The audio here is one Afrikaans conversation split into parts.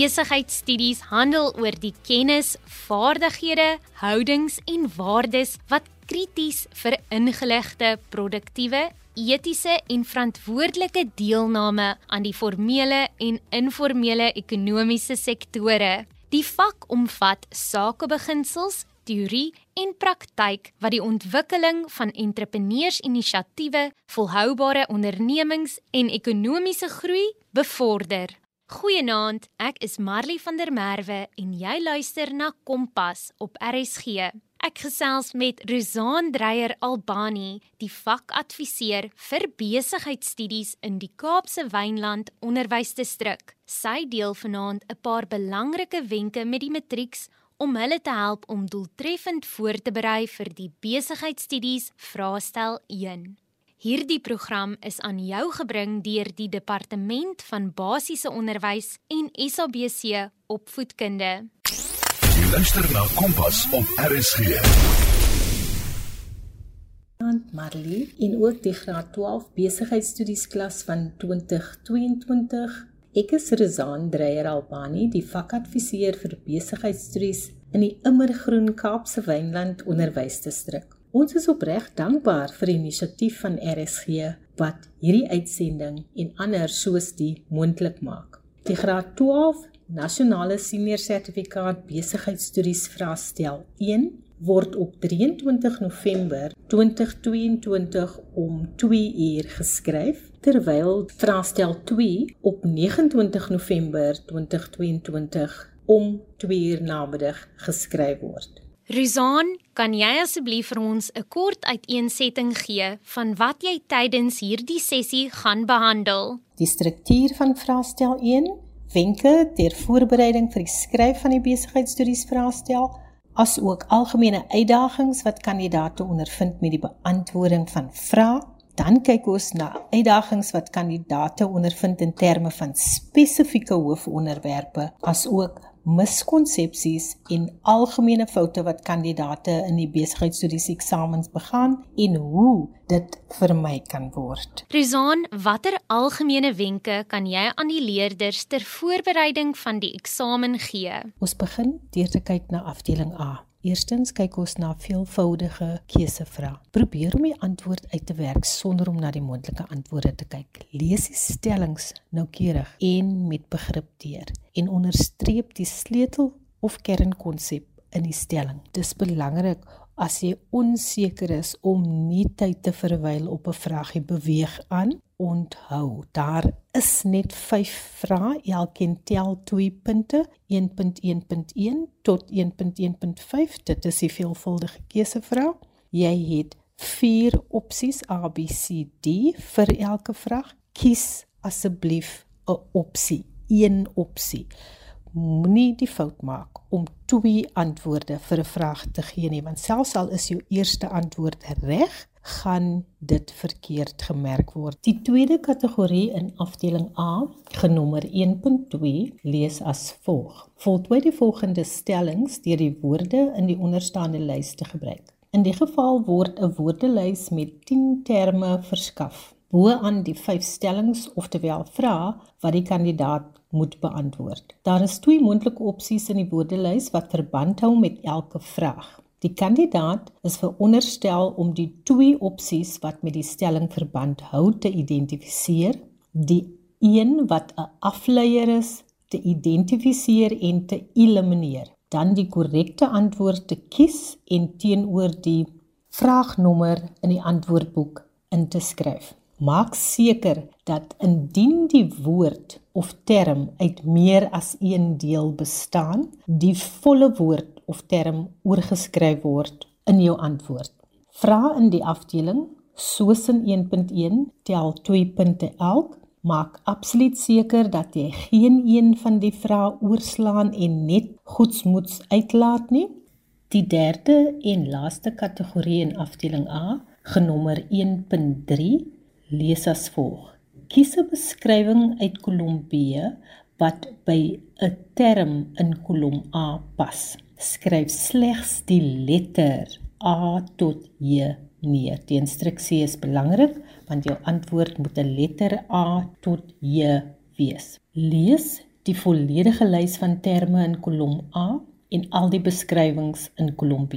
Besigheidsstudies handel oor die kennis, vaardighede, houdings en waardes wat krities vir ingeligte, produktiewe, etiese en verantwoordelike deelname aan die formele en informele ekonomiese sektore. Die vak omvat sakebeginsels, teorie en praktyk wat die ontwikkeling van entrepreneursinisiatiewe, volhoubare ondernemings en ekonomiese groei bevorder. Goeienaand, ek is Marley van der Merwe en jy luister na Kompas op RSG. Ek gesels met Rosaan Dreyer Albani, die vakadviseur vir besigheidstudies in die Kaapse Wynland Onderwysdistrik. Sy deel vanaand 'n paar belangrike wenke met die matrieks om hulle te help om doeltreffend voor te berei vir die besigheidstudies vraestel 1. Hierdie program is aan jou gebring deur die Departement van Basiese Onderwys en SABC Opvoedkunde luister na Kompas op RSG. Aunt Marley in ook die graad 12 besigheidstudies klas van 2022. Ek is Rezaan Dreyer Albani, die vakadviseur vir besigheidstudies in die Immergroen Kaapse Wynland Onderwysdistrik. Ons is opreg dankbaar vir die inisiatief van RSG wat hierdie uitsending en ander soos die moontlik maak. Die graad 12 Nasionale Senior Sertifikaat Besigheidstudies vraestel 1 word op 23 November 2022 om 2 uur geskryf terwyl vraestel 2 op 29 November 2022 om 2 uur namiddag geskryf word. Rizaan, kan jy asseblief vir ons 'n kort uiteensetting gee van wat jy tydens hierdie sessie gaan behandel? Die struktuur van vraestel 1 wenke ter voorbereiding vir die skryf van die besigheidstudies vraestel as ook algemene uitdagings wat kandidaate ondervind met die beantwoording van vrae dan kyk ons na uitdagings wat kandidaate ondervind in terme van spesifieke hoofonderwerpe as ook miskonsepsies en algemene foute wat kandidaate in die besigheidstudies eksamens begaan en hoe dit vermy kan word. Rizaan, watter algemene wenke kan jy aan die leerders ter voorbereiding van die eksamen gee? Ons begin deur te kyk na afdeling A. Eerstens kyk ons na veelvoudige keusevrae. Probeer om die antwoord uit te werk sonder om na die moontlike antwoorde te kyk. Lees die stellings noukeurig en met begrip deur en onderstreep die sleutel of kernkonsep in die stelling. Dis belangrik as jy onseker is om nie tyd te verwyl op 'n vraagie beweeg aan onthou. Daar is net 5 vrae. Elkeen tel 2 punte 1.1.1 tot 1.1.5 dit is die veelvuldige keusevraag. Jy het 4 opsies A B C D vir elke vraag. Kies asseblief 'n opsie een opsie moenie die fout maak om twee antwoorde vir 'n vraag te gee nie want selfs al is jou eerste antwoord reg gaan dit verkeerd gemerk word. Die tweede kategorie in afdeling A, genommer 1.2, lees as volg: Voltooi die volgende stellings deur die woorde in die onderstaande lys te gebruik. In die geval word 'n woordelys met 10 terme verskaf. Bo aan die 5 stellings oftewel vrae wat die kandidaat moet beantwoord. Daar is twee moontlike opsies in die woordelys wat verband hou met elke vraag. Die kandidaat is veronderstel om die twee opsies wat met die stelling verband hou te identifiseer, die een wat 'n afleier is te identifiseer en te elimineer, dan die korrekte antwoord te kies en teenoor die vraagnommer in die antwoordboek in te skryf. Maak seker dat indien die woord of term uit meer as een deel bestaan, die volle woord of term oorgeskryf word in jou antwoord. Vra in die afdeling soos in 1.1 tel 2 punte elk. Maak absoluut seker dat jy geen een van die vrae oorslaan en net goedsmoeds uitlaat nie. Die derde en laaste kategorie in afdeling A, genommer 1.3 lees as volg: Kies 'n beskrywing uit kolom B wat by 'n term in kolom A pas. Skryf slegs die letter A tot J neer. Die instruksie is belangrik want jou antwoord moet 'n letter A tot J wees. Lees die volledige lys van terme in kolom A en al die beskrywings in kolom B.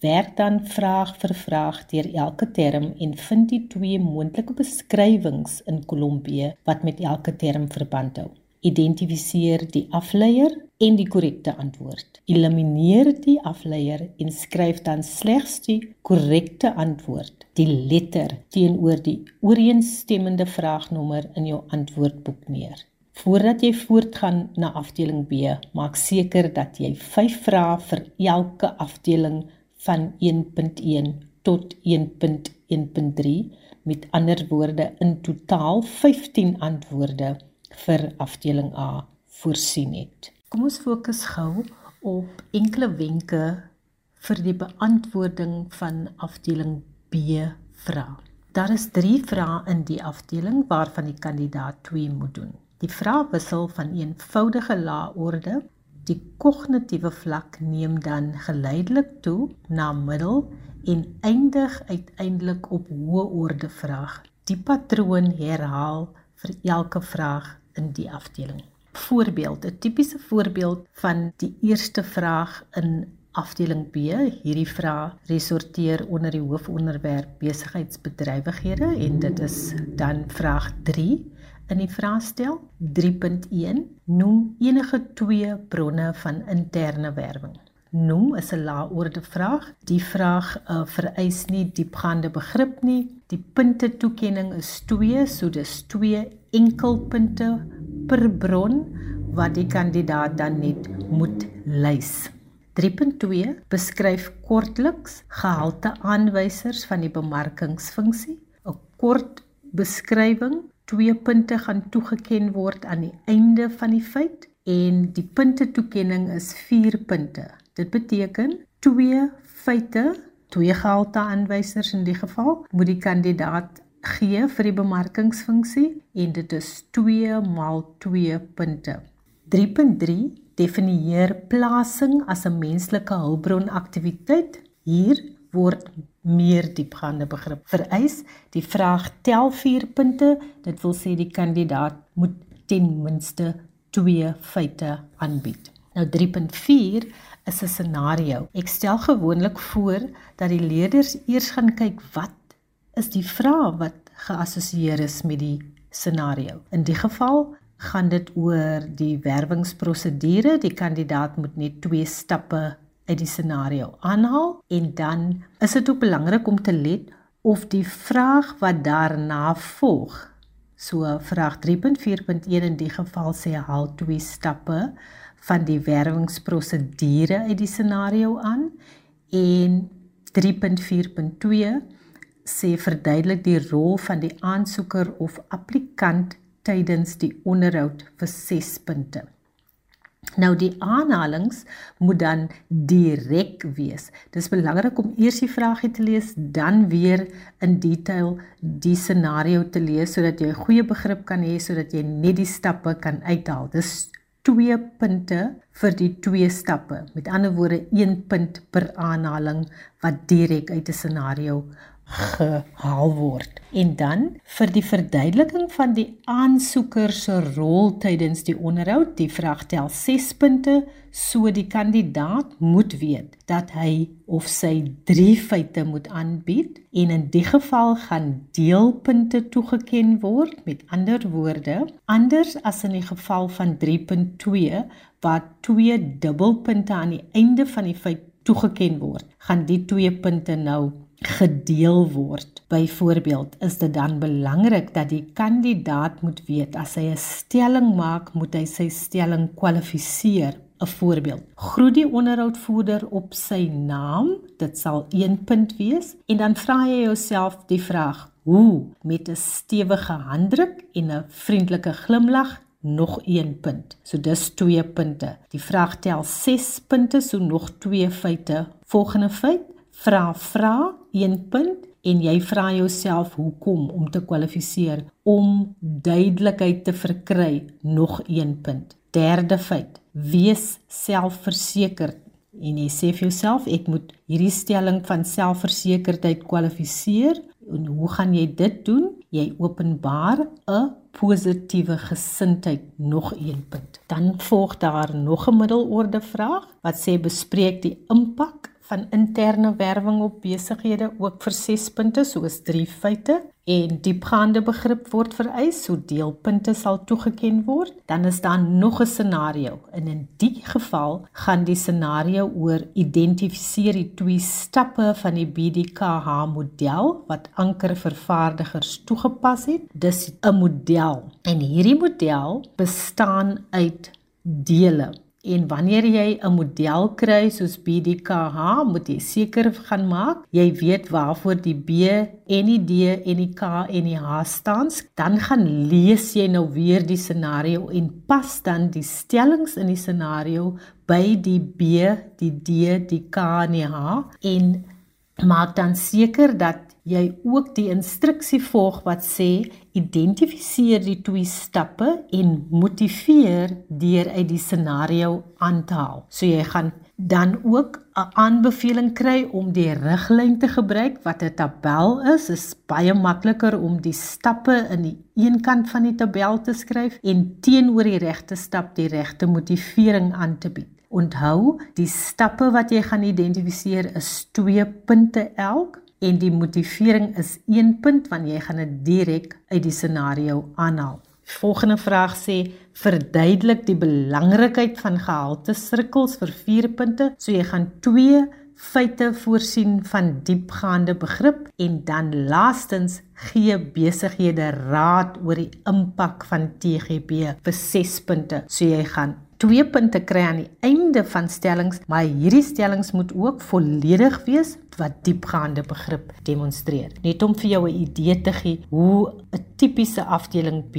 Werk dan vraag vir vraag deur elke term en vind die twee moontlike beskrywings in kolom B wat met elke term verband hou. Identifiseer die afleier en die korrekte antwoord. Elimineer die afleier en skryf dan slegs die korrekte antwoord, die letter teenoor die ooreenstemmende vraagnommer in jou antwoordboek neer. Voordat jy voortgaan na afdeling B, maak seker dat jy 5 vrae vir elke afdeling van 1.1 tot 1.1.3 met ander woorde in totaal 15 antwoorde vir afdeling A voorsien het. Kom ons fokus gou op enkele wenke vir die beantwoording van afdeling B vrae. Daar is 3 vrae in die afdeling waarvan die kandidaat 2 moet doen. Die vrae wissel van eenvoudige laorde, die kognitiewe vlak neem dan geleidelik toe na middel en eindig uiteindelik op hoë orde vraag. Die patroon herhaal vir elke vraag in die afdeling voorbeeld, 'n tipiese voorbeeld van die eerste vraag in afdeling B. Hierdie vraag resorteer onder die hoofonderwerp besigheidsbedrywighede en dit is dan vraag 3 in die vraestel 3.1 noem enige twee bronne van interne werwing. Noem is 'n laorde vraag. Die vraag uh, vereis nie diepgaande begrip nie. Die punte toekenning is 2, so dis 2 enkelpunte per bron wat die kandidaat dan net moet lys. 3.2 beskryf kortliks gehalte aanwysers van die bemarkingsfunksie. 'n Kort beskrywing, twee punte gaan toegeken word aan die einde van die feit en die punte toekenning is 4 punte. Dit beteken twee feite, twee gehalte aanwysers in die geval, moet die kandidaat gee vir die bemarkingsfunksie en dit is 2 maal 2 punte. 3.3 definieer plasing as 'n menslike hulpbron aktiwiteit. Hier word meer diepgaande begrip vereis. Die vraag tel 4 punte. Dit wil sê die kandidaat moet ten minste 2 feite aanbied. Nou 3.4 is 'n scenario. Ek stel gewoonlik voor dat die leerders eers gaan kyk wat is die vraag wat geassosieer is met die scenario. In die geval gaan dit oor die werwingsprosedure. Die kandidaat moet net twee stappe uit die scenario aanhaal en dan is dit ook belangrik om te let of die vraag wat daarna volg. So vraag 3.4.1 in die geval sê haal twee stappe van die werwingsprosedure uit die scenario aan en 3.4.2 sê verduidelik die rol van die aansoeker of applikant tydens die onderhoud vir 6 punte. Nou die aanhalings moet dan direk wees. Dis belangrik om eers die vraagie te lees, dan weer in detail die scenario te lees sodat jy 'n goeie begrip kan hê sodat jy net die stappe kan uithaal. Dis 2 punte vir die twee stappe. Met ander woorde 1 punt per aanhaling wat direk uit 'n scenario gehaal word. En dan vir die verduideliking van die aansoeker se rol tydens die onderhoud, die vraag tel 6 punte, so die kandidaat moet weet dat hy of sy 3 feite moet aanbied en in die geval gaan deelpunte toegeken word, met ander woorde, anders as in die geval van 3.2 waar twee dubbelpunte aan die einde van die feit toegeken word, gaan die twee punte nou gedeel word. Byvoorbeeld, is dit dan belangrik dat die kandidaat moet weet as hy 'n stelling maak, moet hy sy stelling kwalifiseer. 'n Voorbeeld: Groet die onderhoudvoerder op sy naam, dit sal 1 punt wees, en dan vra jy jouself die vraag: Hoe met 'n stewige handdruk en 'n vriendelike glimlag nog 1 punt. So dis 2 punte. Die vraag tel 6 punte, so nog 2 feite. Volgende feit: vra vra 1 punt en jy vra jouself hoekom om te kwalifiseer om duidelikheid te verkry nog 1 punt. Derde feit: wees selfversekerd en jy sê vir jouself ek moet hierdie stelling van selfversekerdheid kwalifiseer en hoe gaan jy dit doen? Jy openbaar 'n positiewe gesindheid nog een punt. Dan volg daar nog 'n middelorde vraag wat sê bespreek die impak van interne werwing op besighede ook vir 6 punte soos 3 feite en diepgaande begrip word vereis so deelpunte sal toegeken word. Dan is daar nog 'n scenario en in die geval gaan die scenario oor identifiseer die twee stappe van die BDKH model wat anker vervaardigers toegepas het. Dis 'n model en hierdie model bestaan uit dele En wanneer jy 'n model kry soos BDKH, moet jy seker gaan maak jy weet waarvoor die B en die D en die K en die H staan. Dan gaan lees jy nou weer die scenario en pas dan die stellings in die scenario by die B, die D, die K en die H en maak dan seker dat jy ook die instruksie volg wat sê identifiseer die twee stappe en motiveer deur uit die scenario aan te haal. So jy gaan dan ook 'n aanbeveling kry om die riglyn te gebruik wat 'n tabel is. Dit is baie makliker om die stappe in die een kant van die tabel te skryf en teenoor die regte stap die regte motivering aan te bied. Onthou, die stappe wat jy gaan identifiseer is 2 punte elk en die motivering is 1 punt wanneer jy gaan dit direk uit die scenario aanhaal. Volgende vraag sê verduidelik die belangrikheid van gehalte sirkels vir 4 punte. So jy gaan 2 feite voorsien van diepgaande begrip en dan laastens gee besighede raad oor die impak van TGB vir 6 punte. So jy gaan twee punte kry aan die einde van stellings, maar hierdie stellings moet ook volledig wees wat diepgaande begrip demonstreer. Net om vir jou 'n idee te gee hoe 'n tipiese afdeling B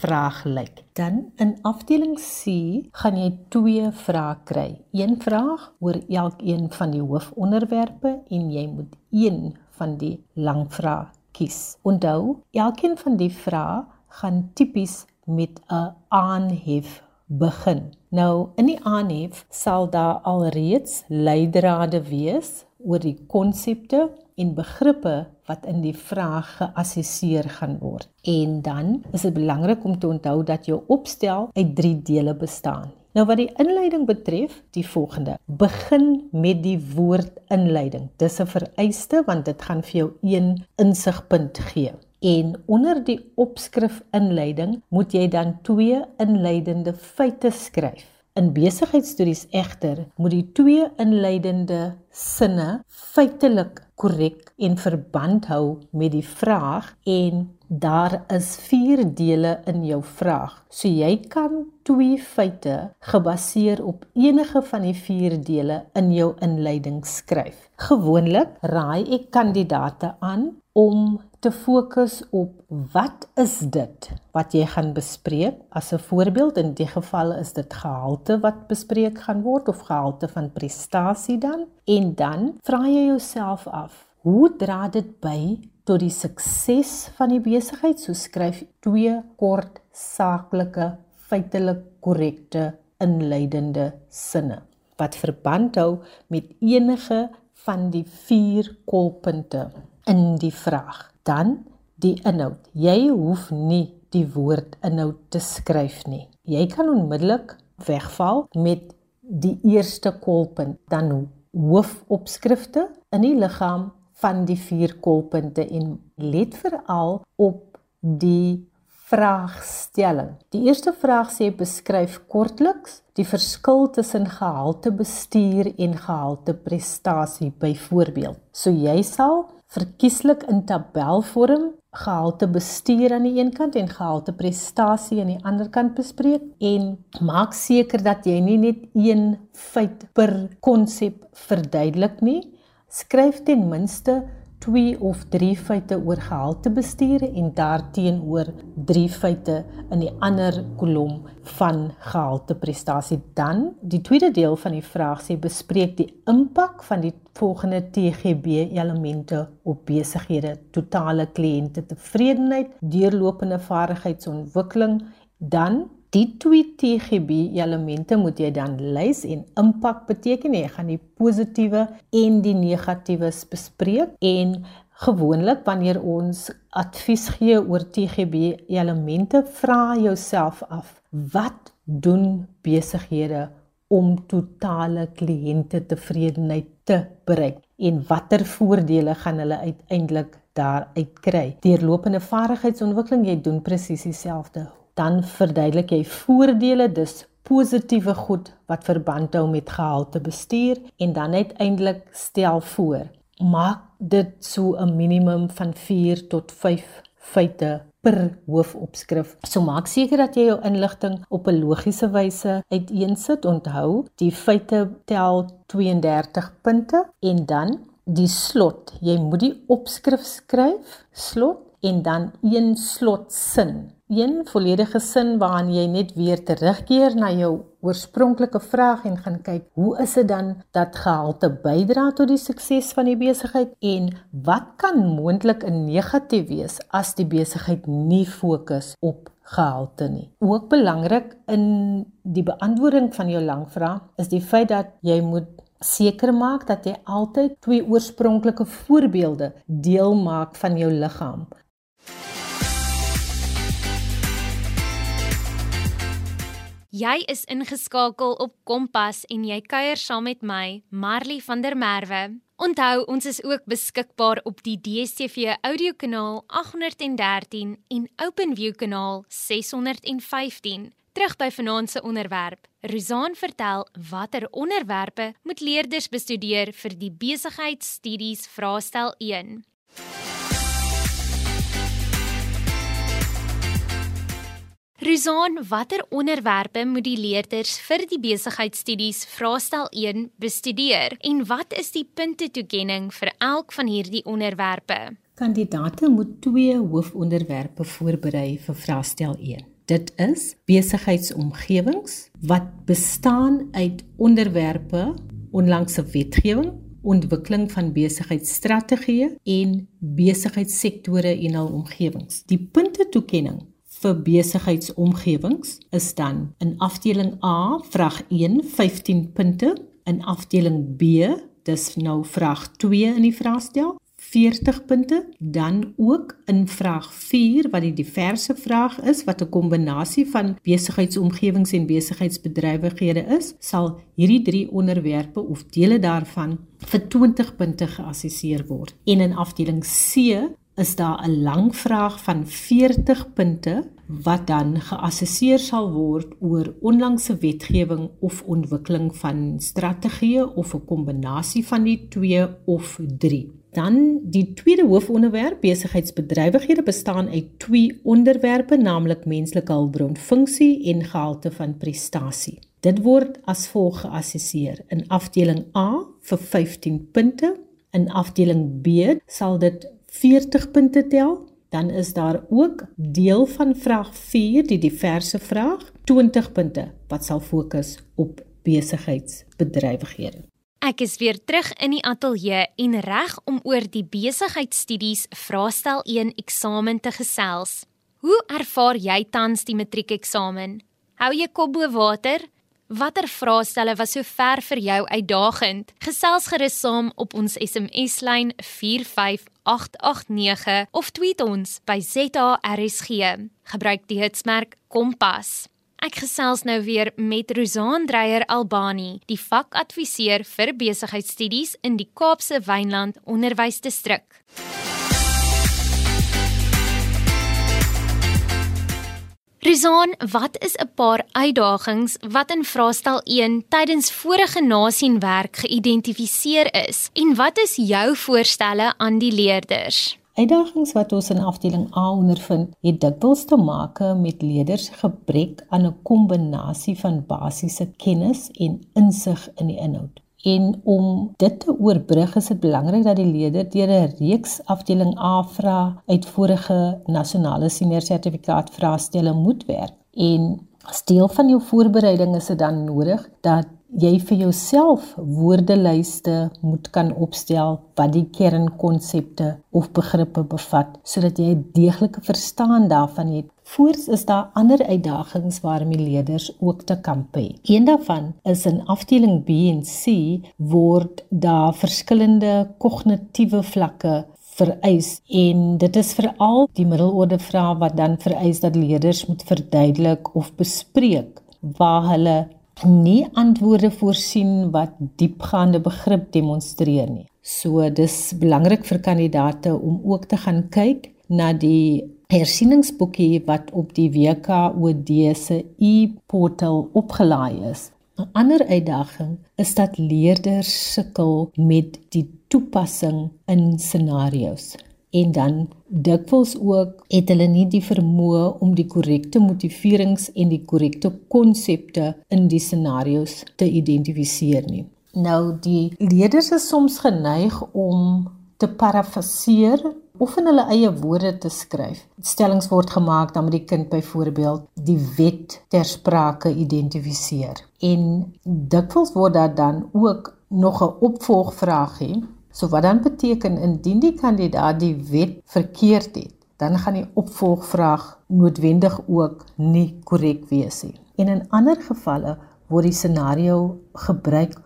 vraag lyk. Dan in afdeling C gaan jy twee vrae kry. Een vraag oor elkeen van die hoofonderwerpe en jy moet een van die langvrae kies. Onthou, elkeen van die vrae gaan tipies met 'n aanhef begin. Nou in die aanhef sal daar alreeds leidrade wees oor die konsepte en begrippe wat in die vraag geassesseer gaan word. En dan is dit belangrik om te onthou dat jou opstel uit 3 dele bestaan. Nou wat die inleiding betref, die volgende: Begin met die woord inleiding. Dis 'n vereiste want dit gaan vir jou een insigpunt gee. En onder die opskrif inleiding moet jy dan twee inleidende feite skryf. In besigheidstudies egter moet die twee inleidende sinne feitelik korrek en verband hou met die vraag en daar is 4 dele in jou vraag. So jy kan twee feite gebaseer op enige van die 4 dele in jou inleiding skryf. Gewoonlik raai ek kandidate aan om te fokus op wat is dit wat jy gaan bespreek? As 'n voorbeeld in die geval is dit gehalte wat bespreek gaan word of gehalte van prestasie dan. En dan vra jy jouself af hoe dra dit by tot die sukses van die besigheid? So skryf twee kort saaklike feitelik korrekte inleidende sinne wat verband hou met enige van die vier kolpunte in die vraag dan die inhoud. Jy hoef nie die woord inhoud te skryf nie. Jy kan onmiddellik wegval met die eerste kolpunt, dan hoofopskrifte in die liggaam van die vier kolpunte en let veral op die vraagstelling. Die eerste vraag sê beskryf kortliks die verskil tussen gehalte bestuur en gehalte prestasie byvoorbeeld. So jy sal verkieslik in tabelvorm gehalte bestuur aan die een kant en gehalte prestasie aan die ander kant bespreek en maak seker dat jy nie net een feit per konsep verduidelik nie. Skryf ten minste 2 of 3 feite oor gehalte bestuur en daarteenoor 3 feite in die ander kolom van gehalte prestasie. Dan die tweede deel van die vraag sê bespreek die impak van die volgende TGB elemente op besighede. Totale kliënte tevredenheid deurlopende vaardigheidsontwikkeling. Dan Die twee TGB elemente moet jy dan lys en impak beteken jy gaan die positiewe en die negatiewe bespreek en Gewoonlik wanneer ons advies gee oor TGB elemente, vra jouself af: wat doen besighede om totale kliënte tevredenheid te bereik en watter voordele gaan hulle uiteindelik daaruit kry? Deurlopende vaardigheidsontwikkeling, jy doen presies dieselfde. Dan verduidelik jy voordele, dis positiewe goed wat verband hou met gehalte bestuur en dan uiteindelik stel voor maak dit so 'n minimum van 4 tot 5 feite per hoofopskrif. So maak seker dat jy jou inligting op 'n logiese wyse uiteensit. Onthou, die feite tel 32 punte en dan die slot. Jy moet die opskrif skryf, slot en dan een slotsin een volledige sin waarin jy net weer terugkeer na jou oorspronklike vraag en gaan kyk hoe is dit dan dat gehalte bydra tot die sukses van die besigheid en wat kan moontlik 'n negatief wees as die besigheid nie fokus op gehalte nie. Ook belangrik in die beantwoording van jou lang vraag is die feit dat jy moet seker maak dat jy altyd twee oorspronklike voorbeelde deel maak van jou liggaam. Jy is ingeskakel op Kompas en jy kuier saam met my, Marley van der Merwe. Onthou, ons is ook beskikbaar op die DStv audiokanaal 813 en OpenView kanaal 615. Terug by vanaand se onderwerp. Rozaan vertel watter onderwerpe moet leerders bestudeer vir die besigheidstudies vraestel 1. Rizaan, watter onderwerpe moet die leerders vir die besigheidstudies vraestel 1 bestudeer en wat is die puntetoekenning vir elk van hierdie onderwerpe? Kandidate moet twee hoofonderwerpe voorberei vir vraestel 1. Dit is besigheidsomgewings wat bestaan uit onderwerpe onlangse wetgewing, ontwikkeling van besigheidsstrategieë en besigheidssektore en hul omgewings. Die puntetoekenning vir besigheidsomgewings is dan in afdeling A vraag 1 15 punte, in afdeling B dis nou vraag 2 in die vraestel 40 punte, dan ook in vraag 4 wat die diverse vraag is wat 'n kombinasie van besigheidsomgewings en besigheidsbedrywighede is, sal hierdie drie onderwerpe of dele daarvan vir 20 punte geassesseer word. En in afdeling C is daar 'n lang vraag van 40 punte wat dan geassesseer sal word oor onlangse wetgewing of ontwikkeling van strategieë of 'n kombinasie van die twee of drie. Dan die tweede hoofonderwerp besigheidsbedrywighede bestaan uit twee onderwerpe naamlik menslike hulpbron funksie en gehalte van prestasie. Dit word as volg geassesseer in afdeling A vir 15 punte, in afdeling B sal dit 40 punte tel. Dan is daar ook deel van vraag 4, die diverse vraag, 20 punte wat sal fokus op besigheidsbedrywighede. Ek is weer terug in die ateljee en reg om oor die besigheidstudies vraestel 1 eksamen te gesels. Hoe ervaar jy tans die matriekeksamen? Hou jy kop bo water? Watter vraestelle was sover vir jou uitdagend? Gesels gerus saam op ons SMS lyn 45 889 of tweet ons by ZARSG. Gebruik die hitsmerk Kompas. Ek gesels nou weer met Rosan Dreyer Albani, die vakadviseur vir besigheidstudies in die Kaapse Wynland Onderwysdistrik. Rizan, wat is 'n paar uitdagings wat in vraestel 1 tydens vorige nasienwerk geïdentifiseer is en wat is jou voorstelle aan die leerders? Uitdagings wat ons in afdeling A ondervind, het dikwels te maak met leerders gebrek aan 'n kombinasie van basiese kennis en insig in die inhoud. En om dit te oorbrug is dit belangrik dat die leerder deur 'n reeks afdeling A vra uit vorige nasionale senior sertifikaat vraestelle moet werk. En as deel van jou voorbereiding is dit dan nodig dat jy vir jouself woordelyste moet kan opstel wat die kernkonsepte of begrippe bevat sodat jy 'n deeglike verstaan daarvan het. Voorts is daar ander uitdagings waarmee leerders ook te kamp het. Een daarvan is in afdeling B en C word daar verskillende kognitiewe vlakke vereis en dit is veral die middelorde vrae wat dan vereis dat leerders moet verduidelik of bespreek waar hulle nie antwoorde voorsien wat diepgaande begrip demonstreer nie. So dis belangrik vir kandidate om ook te gaan kyk na die hersieningsboekie wat op die WKOD se e-portal opgelaai is. 'n Ander uitdaging is dat leerders sukkel met die toepassing in scenario's en dan dikwels ook het hulle nie die vermoë om die korrekte motiverings en die korrekte konsepte in die scenario's te identifiseer nie. Nou die leerders is soms geneig om te parafraseer of in hulle eie woorde te skryf. Stellings word gemaak dan met die kind byvoorbeeld die wet ter sprake identifiseer. En dikwels word daar dan ook nog 'n opvolgvraag hê So wat dan beteken indien die kandidaat die wet verkeerd het, dan gaan die opvolgvraag noodwendig ook nie korrek wees nie. En in ander gevalle word die scenario gebruik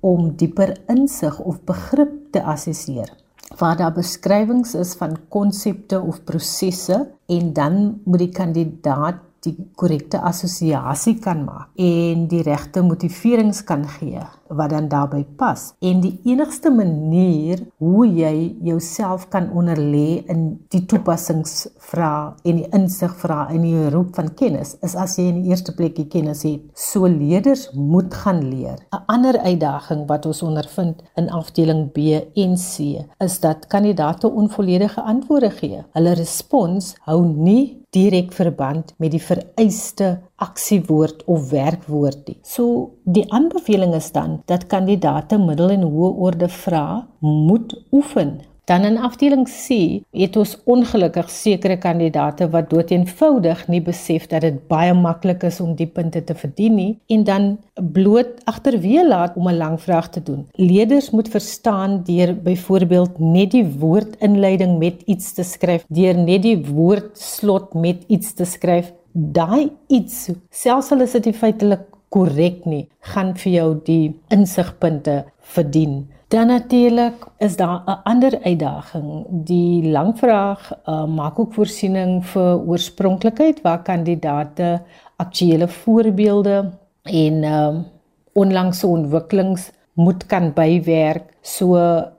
om dieper insig of begrip te assesseer. Waar daar beskrywings is van konsepte of prosesse en dan moet die kandidaat die korrekte assosiasie kan maak en die regte motiverings kan gee wat dan daarbey pas. En die enigste manier hoe jy jouself kan onderlê in die toepassingsvrae en die insigvrae en die roep van kennis is as jy in die eerste plek die kennis het. So leerders moet gaan leer. 'n Ander uitdaging wat ons ondervind in afdeling B en C is dat kandidaate onvolledige antwoorde gee. Hulle respons hou nie direk verband met die vereiste aksiewoord of werkwoord nie. So die aanbeveling is dan dat kandidaate middel en hoë orde vrae moet oefen Dan in afdeling C het ons ongelukkig sekere kandidate wat doeteenvoudig nie besef dat dit baie maklik is om die punte te verdien nie en dan bloot agterweë laat om 'n lang vraag te doen. Leerders moet verstaan deur byvoorbeeld net die woordinleiding met iets te skryf, deur net die woordslot met iets te skryf. Daai iets, selfs al is dit feitelik korrek nie, gaan vir jou die insigpunte verdien. Dan natuurlik is daar 'n ander uitdaging. Die langvraag uh, maak ook voorsiening vir oorspronklikheid waar kandidate aktuelle voorbeelde en uh, onlangse ontwikkelings moet kan bywerk. So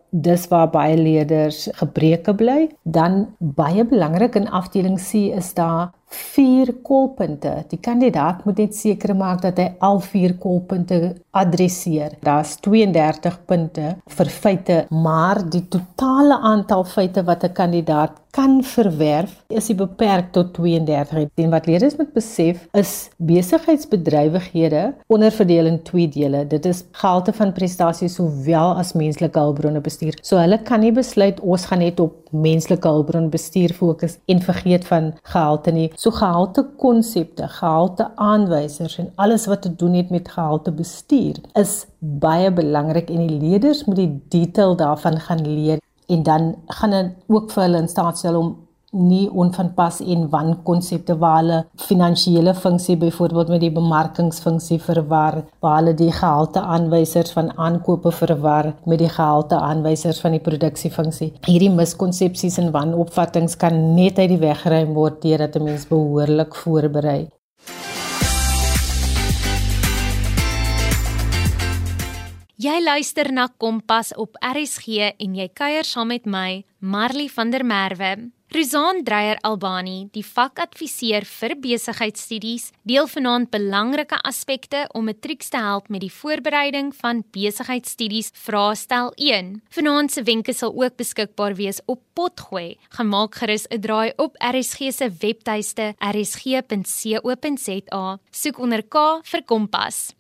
dis waar baie leerders gebreke bly. Dan baie belangrik in afdeling C is daar vier kolpunte. Die kandidaat moet net seker maak dat hy al vier kolpunte adresseer. Daar's 32 punte vir feite, maar die totale aantal feite wat 'n kandidaat kan verwerf is beperk tot 32. En wat leerders moet besef is besigheidsbedrywighede onderverdeel in twee dele. Dit is gehalte van prestasie sowel as menslike hulpbronne bestuur. So hulle kan nie besluit ons gaan net op menslike hulpbron bestuur fokus en vergeet van gehalte nie. So gehalte konsepte, gehalte aanwysers en alles wat te doen het met gehalte bestuur is baie belangrik en die leerders moet die detail daarvan gaan leer en dan gaan dit ook vir hulle in staat stel om nie onvanpas en wan konsepte waar hulle finansiële funksie byvoorbeeld met die bemarkingsfunksie verwar, waar hulle die gehalte aanwysers van aankope verwar met die gehalte aanwysers van die produksiefunksie. Hierdie miskonsepsies en wanopvattinge kan net uit die weg geruim word deurdat 'n mens behoorlik voorberei. Jy luister na Kompas op RSG en jy kuier saam met my, Marley van der Merwe. Rizaan Dreyer Albani, die vakadviseur vir besigheidstudies, deel vanaand belangrike aspekte om matrieks te help met die voorbereiding van besigheidstudies vraestel 1. Vanaand se wenke sal ook beskikbaar wees op Potgooi. Gaan maak gerus 'n draai op RSG se webtuiste rsg.co.za. Soek onder K vir Kompas.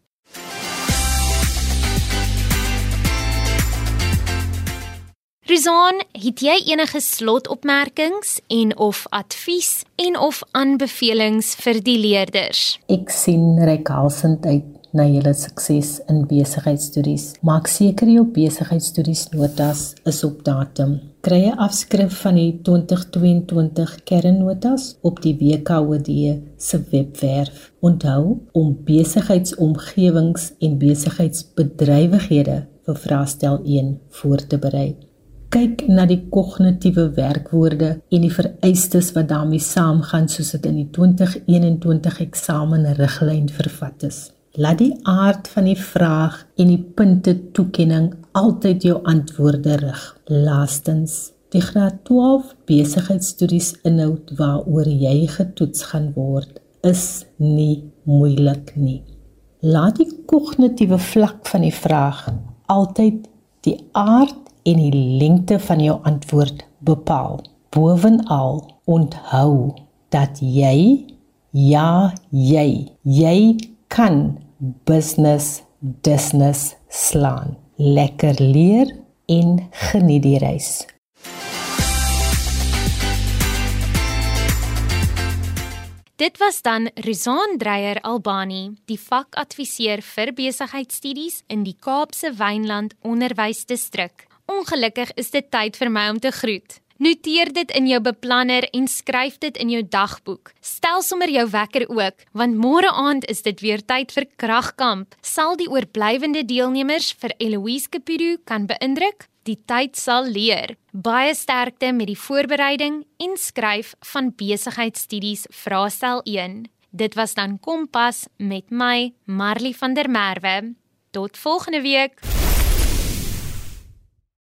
Rizan, het jy enige slotopmerkings en of advies en of aanbevelings vir die leerders? Ek sien rekalsend uit na julle sukses in besigheidstudies. Maak seker jou besigheidstudies notas is op datum. Kry 'n afskrif van die 2022 kernnotas op die WKOD se webwerf. Onthou om besigheidsomgewings en besigheidsbedrywighede vir vraestel 1 voor te berei. Kyk na die kognitiewe werkwoorde en die vereistes wat daarmee saamgaan soos dit in die 2021 eksamenriglyn vervat is. Laat die aard van die vraag en die punte toekenning altyd jou antwoorde rig. Laastens, die graad 12 besigheidstudies inhoud waaroor jy getoets gaan word, is nie moeilik nie. Laat die kognitiewe vlak van die vraag altyd die aard en die lengte van jou antwoord bepaal. Bovenal onthou dat jy ja, jy jy kan business business slaan. Lekker leer en geniet die reis. Dit was dan Rizaan Dreyer Albani, die vakadviseur vir besigheidstudies in die Kaapse Wynland Onderwysdistrik. Ongelukkig is dit tyd vir my om te groet. Noteer dit in jou beplanner en skryf dit in jou dagboek. Stel sommer jou wekker ook, want môre aand is dit weer tyd vir kragkamp. Sal die oorblywende deelnemers vir Eloise Kapiru kan beïndruk? Die tyd sal leer. Baie sterkte met die voorbereiding en skryf van besigheidstudies vraestel 1. Dit was dan Kompas met my Marley van der Merwe. Tot volgende week.